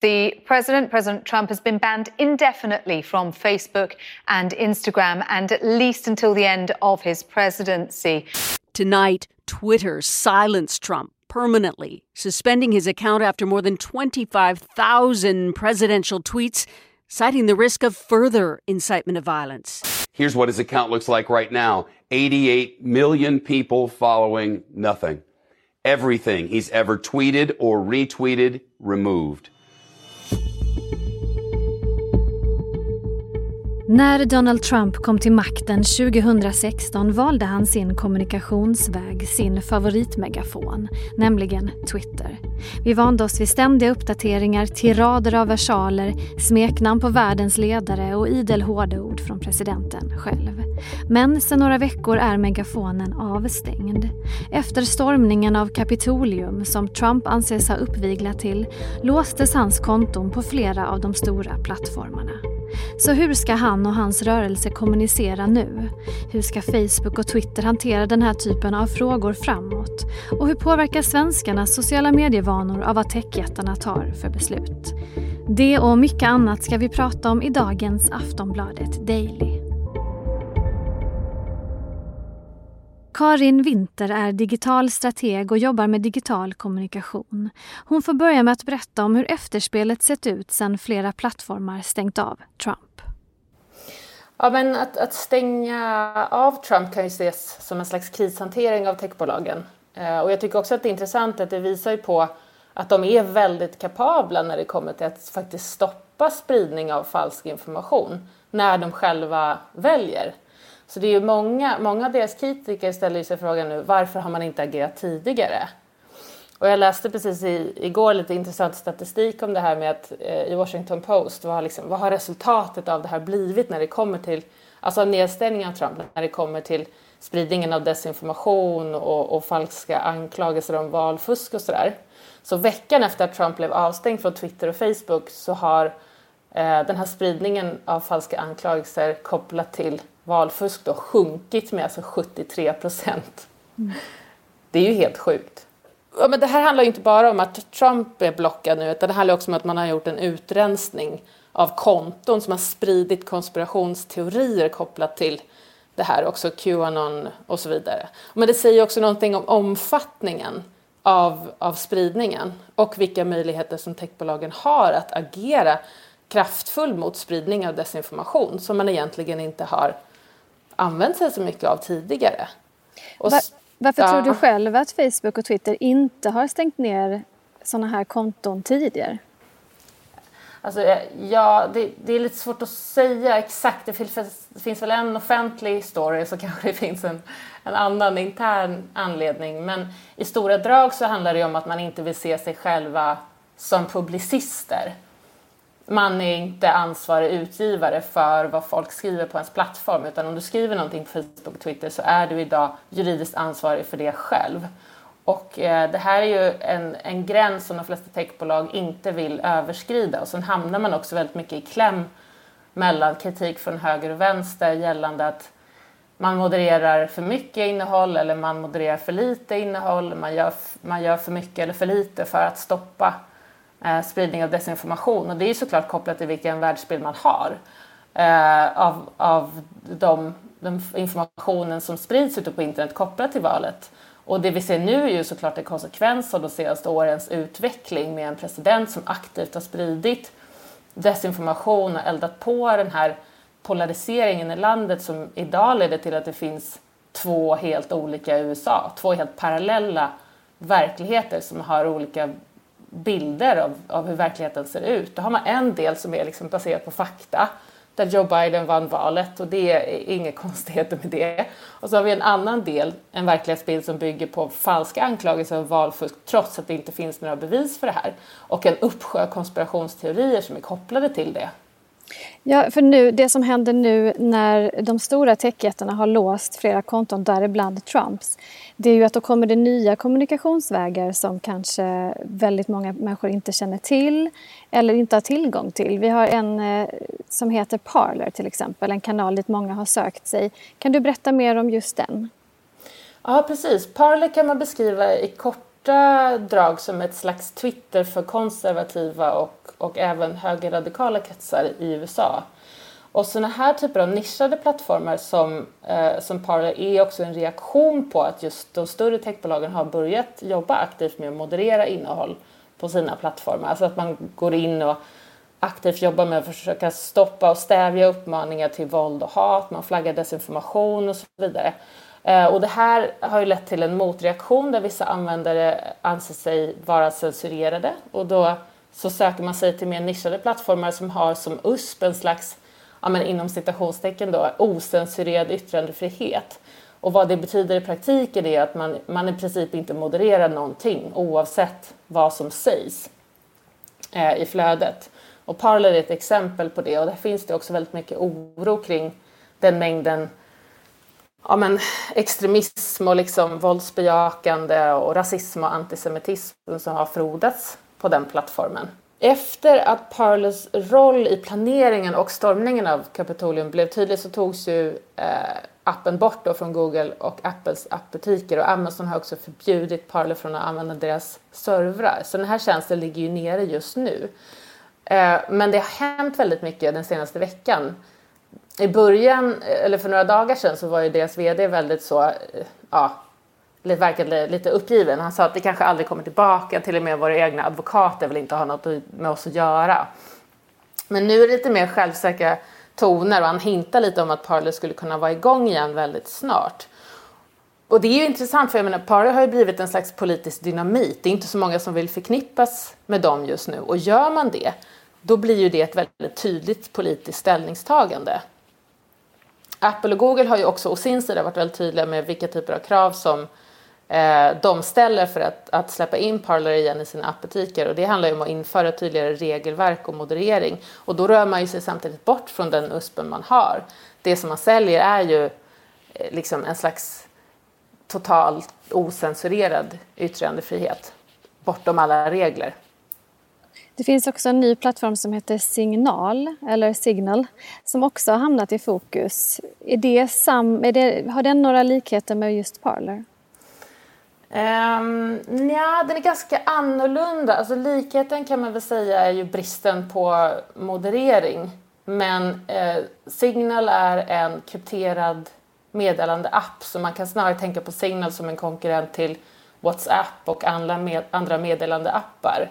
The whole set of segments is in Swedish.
The president, President Trump, has been banned indefinitely from Facebook and Instagram, and at least until the end of his presidency. Tonight, Twitter silenced Trump permanently, suspending his account after more than 25,000 presidential tweets, citing the risk of further incitement of violence. Here's what his account looks like right now 88 million people following nothing. Everything he's ever tweeted or retweeted removed. När Donald Trump kom till makten 2016 valde han sin kommunikationsväg, sin favoritmegafon, nämligen Twitter. Vi vande oss vid ständiga uppdateringar, tirader av versaler, smeknamn på världens ledare och idel hårda ord från presidenten själv. Men sedan några veckor är megafonen avstängd. Efter stormningen av Kapitolium, som Trump anses ha uppviglat till, låstes hans konton på flera av de stora plattformarna. Så hur ska han och hans rörelse kommunicera nu? Hur ska Facebook och Twitter hantera den här typen av frågor framåt? Och hur påverkar svenskarnas sociala medievanor av vad techjättarna tar för beslut? Det och mycket annat ska vi prata om i dagens Aftonbladet Daily. Karin Winter är digital strateg och jobbar med digital kommunikation. Hon får börja med att berätta om hur efterspelet sett ut sedan flera plattformar stängt av Trump. Ja, men att, att stänga av Trump kan ju ses som en slags krishantering av techbolagen. Eh, och jag tycker också att det är intressant att det visar på att de är väldigt kapabla när det kommer till att faktiskt stoppa spridning av falsk information när de själva väljer. Så det är ju många, många av deras kritiker ställer sig frågan nu varför har man inte agerat tidigare? Och jag läste precis i, igår lite intressant statistik om det här med att eh, i Washington Post, vad har, liksom, vad har resultatet av det här blivit när det kommer till, alltså nedstängningen av Trump, när det kommer till spridningen av desinformation och, och falska anklagelser om valfusk och sådär. Så veckan efter att Trump blev avstängd från Twitter och Facebook så har eh, den här spridningen av falska anklagelser kopplat till valfusk då sjunkit med alltså 73 procent. Mm. Det är ju helt sjukt. Ja, men det här handlar ju inte bara om att Trump är blockad nu utan det handlar också om att man har gjort en utrensning av konton som har spridit konspirationsteorier kopplat till det här, också Qanon och så vidare. Men det säger också någonting om omfattningen av, av spridningen och vilka möjligheter som techbolagen har att agera kraftfull mot spridning av desinformation som man egentligen inte har använt sig så mycket av tidigare. Va varför ja. tror du själv att Facebook och Twitter inte har stängt ner sådana här konton tidigare? Alltså, eh, ja, det, det, är lite svårt att säga exakt. Det finns, det finns väl en offentlig story så kanske det finns en, en annan intern anledning. Men i stora drag så handlar det om att man inte vill se sig själva som publicister man är inte ansvarig utgivare för vad folk skriver på ens plattform utan om du skriver någonting på Facebook och Twitter så är du idag juridiskt ansvarig för det själv. Och eh, det här är ju en, en gräns som de flesta techbolag inte vill överskrida och sen hamnar man också väldigt mycket i kläm mellan kritik från höger och vänster gällande att man modererar för mycket innehåll eller man modererar för lite innehåll, man gör, man gör för mycket eller för lite för att stoppa Eh, spridning av desinformation. Och det är såklart kopplat till vilken världsbild man har eh, av, av de, den informationen som sprids ute på internet kopplat till valet. Och det vi ser nu är ju såklart en konsekvens av de senaste årens utveckling med en president som aktivt har spridit desinformation och eldat på den här polariseringen i landet som idag leder till att det finns två helt olika USA, två helt parallella verkligheter som har olika bilder av, av hur verkligheten ser ut. Då har man en del som är liksom baserad på fakta, där Joe Biden vann valet och det är inga konstigheter med det. Och så har vi en annan del, en verklighetsbild som bygger på falska anklagelser om valfusk trots att det inte finns några bevis för det här. Och en uppsjö konspirationsteorier som är kopplade till det. Ja, för nu, det som händer nu när de stora techjättarna har låst flera konton, däribland Trumps, det är ju att då kommer det nya kommunikationsvägar som kanske väldigt många människor inte känner till eller inte har tillgång till. Vi har en eh, som heter Parler till exempel, en kanal dit många har sökt sig. Kan du berätta mer om just den? Ja, precis. Parler kan man beskriva i kort korta drag som ett slags Twitter för konservativa och, och även högerradikala kretsar i USA. Och sådana här typer av nischade plattformar som, eh, som Parler är också en reaktion på att just de större techbolagen har börjat jobba aktivt med att moderera innehåll på sina plattformar. Alltså att man går in och aktivt jobbar med att försöka stoppa och stävja uppmaningar till våld och hat, man flaggar desinformation och så vidare. Eh, och det här har ju lett till en motreaktion där vissa användare anser sig vara censurerade och då så söker man sig till mer nischade plattformar som har som USP en slags, ja men inom citationstecken då, ocensurerad yttrandefrihet. Och vad det betyder i praktiken är att man, man i princip inte modererar någonting oavsett vad som sägs eh, i flödet. Och Parler är ett exempel på det och där finns det också väldigt mycket oro kring den mängden ja, men, extremism och liksom våldsbejakande och rasism och antisemitism som har frodats på den plattformen. Efter att Parlers roll i planeringen och stormningen av Kapitolium blev tydlig så togs ju eh, appen bort då från Google och Apples appbutiker och Amazon har också förbjudit Parler från att använda deras servrar. Så den här tjänsten ligger ju nere just nu. Eh, men det har hänt väldigt mycket den senaste veckan. I början, eller för några dagar sedan, så var ju deras VD väldigt så, ja, verkade lite uppgiven. Han sa att det kanske aldrig kommer tillbaka, till och med våra egna advokater vill inte ha något med oss att göra. Men nu är det lite mer självsäkra toner och han hintar lite om att Parler skulle kunna vara igång igen väldigt snart. Och det är ju intressant för jag menar, Parler har ju blivit en slags politisk dynamit. Det är inte så många som vill förknippas med dem just nu och gör man det, då blir ju det ett väldigt tydligt politiskt ställningstagande. Apple och Google har ju också å sin sida varit väldigt tydliga med vilka typer av krav som eh, de ställer för att, att släppa in Parler igen i sina appbutiker och det handlar ju om att införa tydligare regelverk och moderering och då rör man ju sig samtidigt bort från den USPen man har. Det som man säljer är ju eh, liksom en slags totalt osensurerad yttrandefrihet bortom alla regler. Det finns också en ny plattform som heter Signal, eller Signal, som också har hamnat i fokus. Är det sam, är det, har den några likheter med just Parler? Ehm, um, ja, den är ganska annorlunda. Alltså, likheten kan man väl säga är ju bristen på moderering. Men eh, Signal är en krypterad meddelandeapp så man kan snarare tänka på Signal som en konkurrent till WhatsApp och andra, med, andra meddelandeappar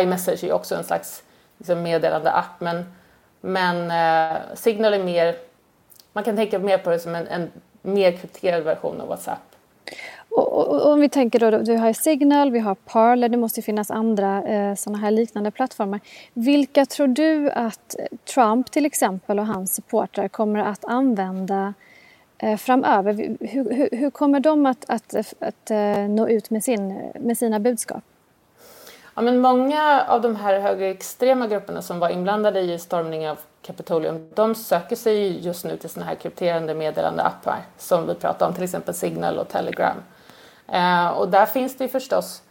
iMessage är också en slags liksom, meddelandeapp men, men eh, Signal är mer, man kan tänka mer på det som en, en mer krypterad version av WhatsApp. Och, om vi tänker då, du har Signal, vi har Parler, det måste finnas andra eh, sådana här liknande plattformar. Vilka tror du att Trump till exempel och hans supportrar kommer att använda eh, framöver? Hur, hur, hur, kommer de att, att, att, att nå ut med, sin, med sina budskap? Ja, men många av de här högerextrema grupperna som var inblandade i stormningen av Kapitolium, de söker sig just nu till sådana här krypterande meddelande appar som vi pratar om, till exempel Signal och Telegram. Eh, och där finns det ju förstås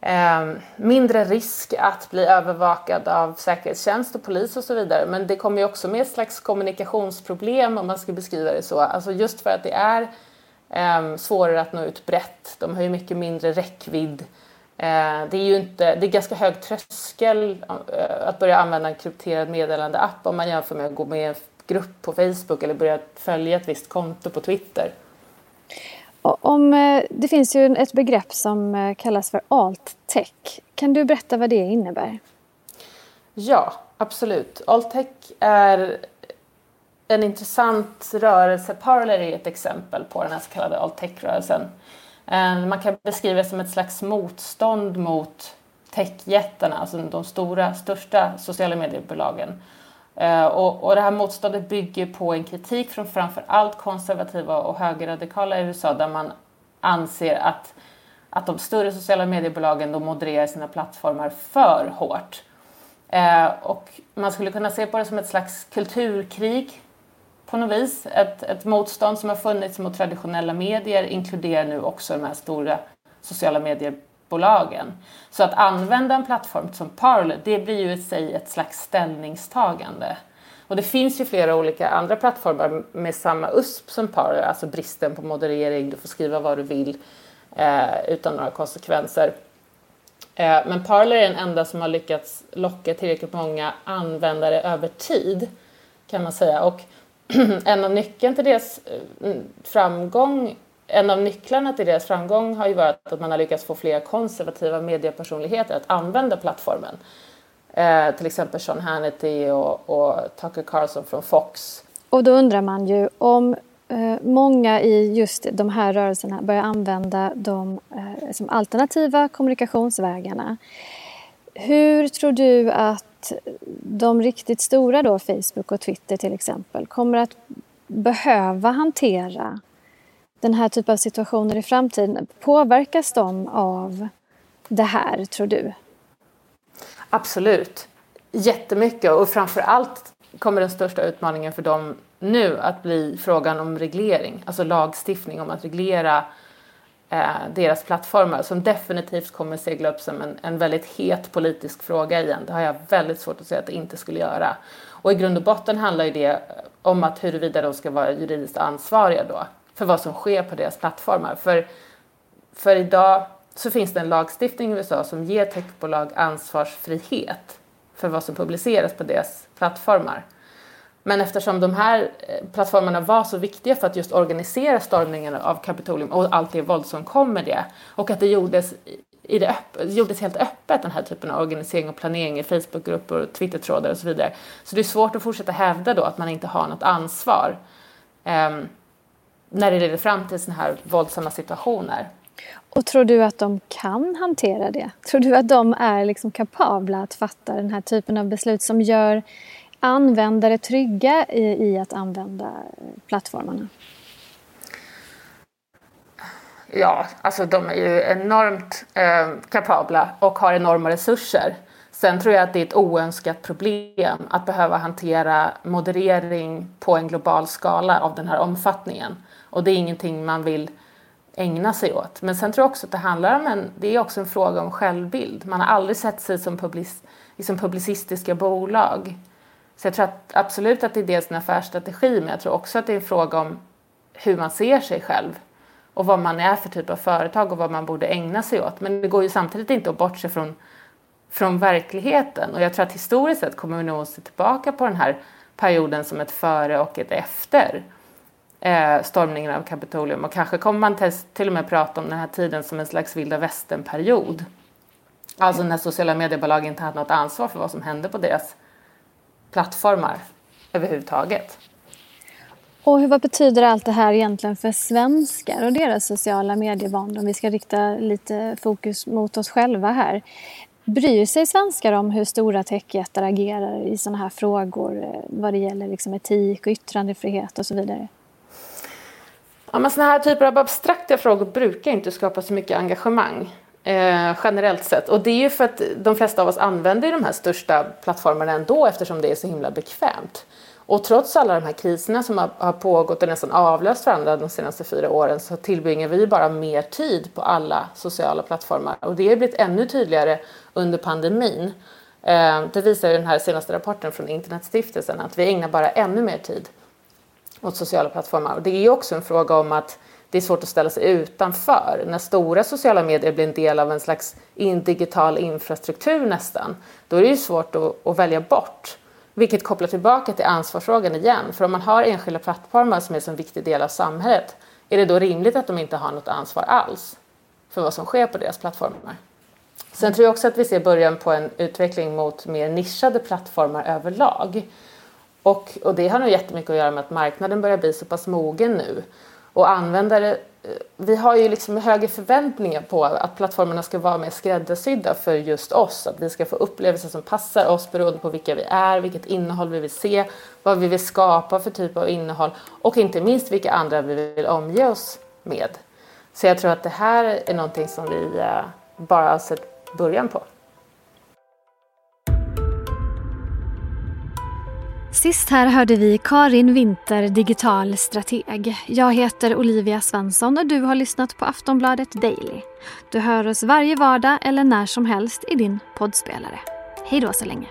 eh, mindre risk att bli övervakad av säkerhetstjänst och polis och så vidare. Men det kommer ju också med ett slags kommunikationsproblem om man ska beskriva det så. Alltså just för att det är eh, svårare att nå ut brett. De har ju mycket mindre räckvidd. Eh, det är ju inte, det är ganska hög tröskel eh, att börja använda en krypterad meddelandeapp om man jämför med att gå med i en grupp på Facebook eller börja följa ett visst konto på Twitter. Om, eh, det finns ju ett begrepp som kallas för alt-tech. Kan du berätta vad det innebär? Ja, absolut. Alt-tech är en intressant rörelse. Parler är ett exempel på den här så kallade alt-tech-rörelsen. Eh, man kan beskriva det som ett slags motstånd mot techjättarna, alltså de stora, största sociala mediebolagen. Eh, och, och det här motståndet bygger på en kritik från framför allt konservativa och högerradikala i USA där man anser att, att de större sociala mediebolagen de modererar sina plattformar för hårt. Eh, och man skulle kunna se på det som ett slags kulturkrig på något vis. Ett, ett motstånd som har funnits mot traditionella medier inkluderar nu också de här stora sociala mediebolagen. Så att använda en plattform som Parler, det blir ju i sig ett slags ställningstagande. Och det finns ju flera olika andra plattformar med samma USP som Parler, alltså bristen på moderering, du får skriva vad du vill. eh, utan några konsekvenser. Eh, men Parler är den enda som har lyckats locka tillräckligt många användare över tid kan man säga. Och en av nyckeln till deras eh, framgång en av nycklarna till deras framgång har ju varit att man har lyckats få fler konservativa mediepersonligheter att använda plattformen. Eh, till exempel Sean Hannity och, och Tucker Carlson från Fox. Och då undrar man ju om eh, många i just de här rörelserna börjar använda de eh, som alternativa kommunikationsvägarna. Hur tror du att de riktigt stora då, Facebook och Twitter till exempel, kommer att behöva hantera den här typen av situationer i framtiden? Påverkas de av det här, tror du? Absolut. Jättemycket och framför allt kommer den största utmaningen för dem nu att bli frågan om reglering, alltså lagstiftning om att reglera Eh, deras plattformar som definitivt kommer segla upp som en, en väldigt het politisk fråga igen. Det har jag väldigt svårt att säga att det inte skulle göra. Och i grund och botten handlar ju det om att huruvida de ska vara juridiskt ansvariga då för vad som sker på deras plattformar. För, för idag så finns det en lagstiftning i USA som ger techbolag ansvarsfrihet för vad som publiceras på deras plattformar. Men eftersom de här eh, plattformarna var så viktiga för att just organisera stormningen av Kapitolium och allt det våld som kom med det och att det gjordes, i det öpp- gjordes helt öppet den här typen av organisering och planering i Facebookgrupper och Twittertrådar och så vidare. Så det är svårt att fortsätta hävda då att man inte har något ansvar eh, när det leder fram till sådana här våldsamma situationer. Och tror du att de kan hantera det? Tror du att de är liksom kapabla att fatta den här typen av beslut som gör användare trygga i, i att använda eh, plattformarna? Ja, alltså de är ju enormt eh, kapabla och har enorma resurser. Sen tror jag att det är ett oönskat problem att behöva hantera moderering på en global skala av den här omfattningen. Och det är ingenting man vill ägna sig åt. Men sen tror jag också att det handlar om en, det är också en fråga om självbild. Man har aldrig sett sig som public, liksom publicistiska bolag. Så jag tror att, absolut att det är dels en affärsstrategi, men jag tror också att det är en fråga om hur man ser sig själv och vad man är för typ av företag och vad man borde ägna sig åt. Men det går ju samtidigt inte att bortse från, från verkligheten. Och jag tror att historiskt sett kommer vi nog se tillbaka på den här perioden som ett före och ett efter eh, stormningen av Kapitolium. Och kanske kommer man till och med prata om den här tiden som en slags vilda västern-period. Alltså när sociala mediebolag inte hade något ansvar för vad som hände på deras plattformar överhuvudtaget. Och vad betyder allt det här egentligen för svenskar och deras sociala medievanor? Om vi ska rikta lite fokus mot oss själva här. Bryr sig svenskar om hur stora techjättar agerar i sådana här frågor eh, vad det gäller liksom etik och yttrandefrihet och så vidare? Ja, men såna här typer av abstrakta frågor brukar inte skapa så mycket engagemang eh, generellt sett. Och det är ju för att de flesta av oss använder de här största plattformarna ändå eftersom det är så himla bekvämt. Och trots alla de här kriserna som har, har pågått och nästan avlöst varandra de senaste fyra åren så tillbringar vi bara mer tid på alla sociala plattformar. Och det har blivit ännu tydligare under pandemin. Eh, det visar ju den här senaste rapporten från Internetstiftelsen att vi ägnar bara ännu mer tid åt sociala plattformar. Och det är ju också en fråga om att det är svårt att ställa sig utanför. När stora sociala medier blir en del av en slags in digital infrastruktur nästan, då är det ju svårt att, att välja bort. Vilket kopplar tillbaka till ansvarsfrågan igen. För om man har enskilda plattformar som är en så viktig del av samhället, är det då rimligt att de inte har något ansvar alls för vad som sker på deras plattformar? Sen tror jag också att vi ser början på en utveckling mot mer nischade plattformar överlag. Och, och det har nog jättemycket att göra med att marknaden börjar bli så pass mogen nu. Och användare, eh, vi har ju liksom högre förväntningar på att plattformarna ska vara mer skräddarsydda för just oss. Att vi ska få upplevelser som passar oss beroende på vilka vi är, vilket innehåll vi vill se, vad vi vill skapa för typ av innehåll och inte minst vilka andra vi vill omge oss med. Så jag tror att det här är någonting som vi eh, bara har sett början på. Sist här hörde vi Karin Winter, digital strateg. Jag heter Olivia Svensson och du har lyssnat på Aftonbladet Daily. Du hör oss varje vardag eller när som helst i din poddspelare. Hej då så länge.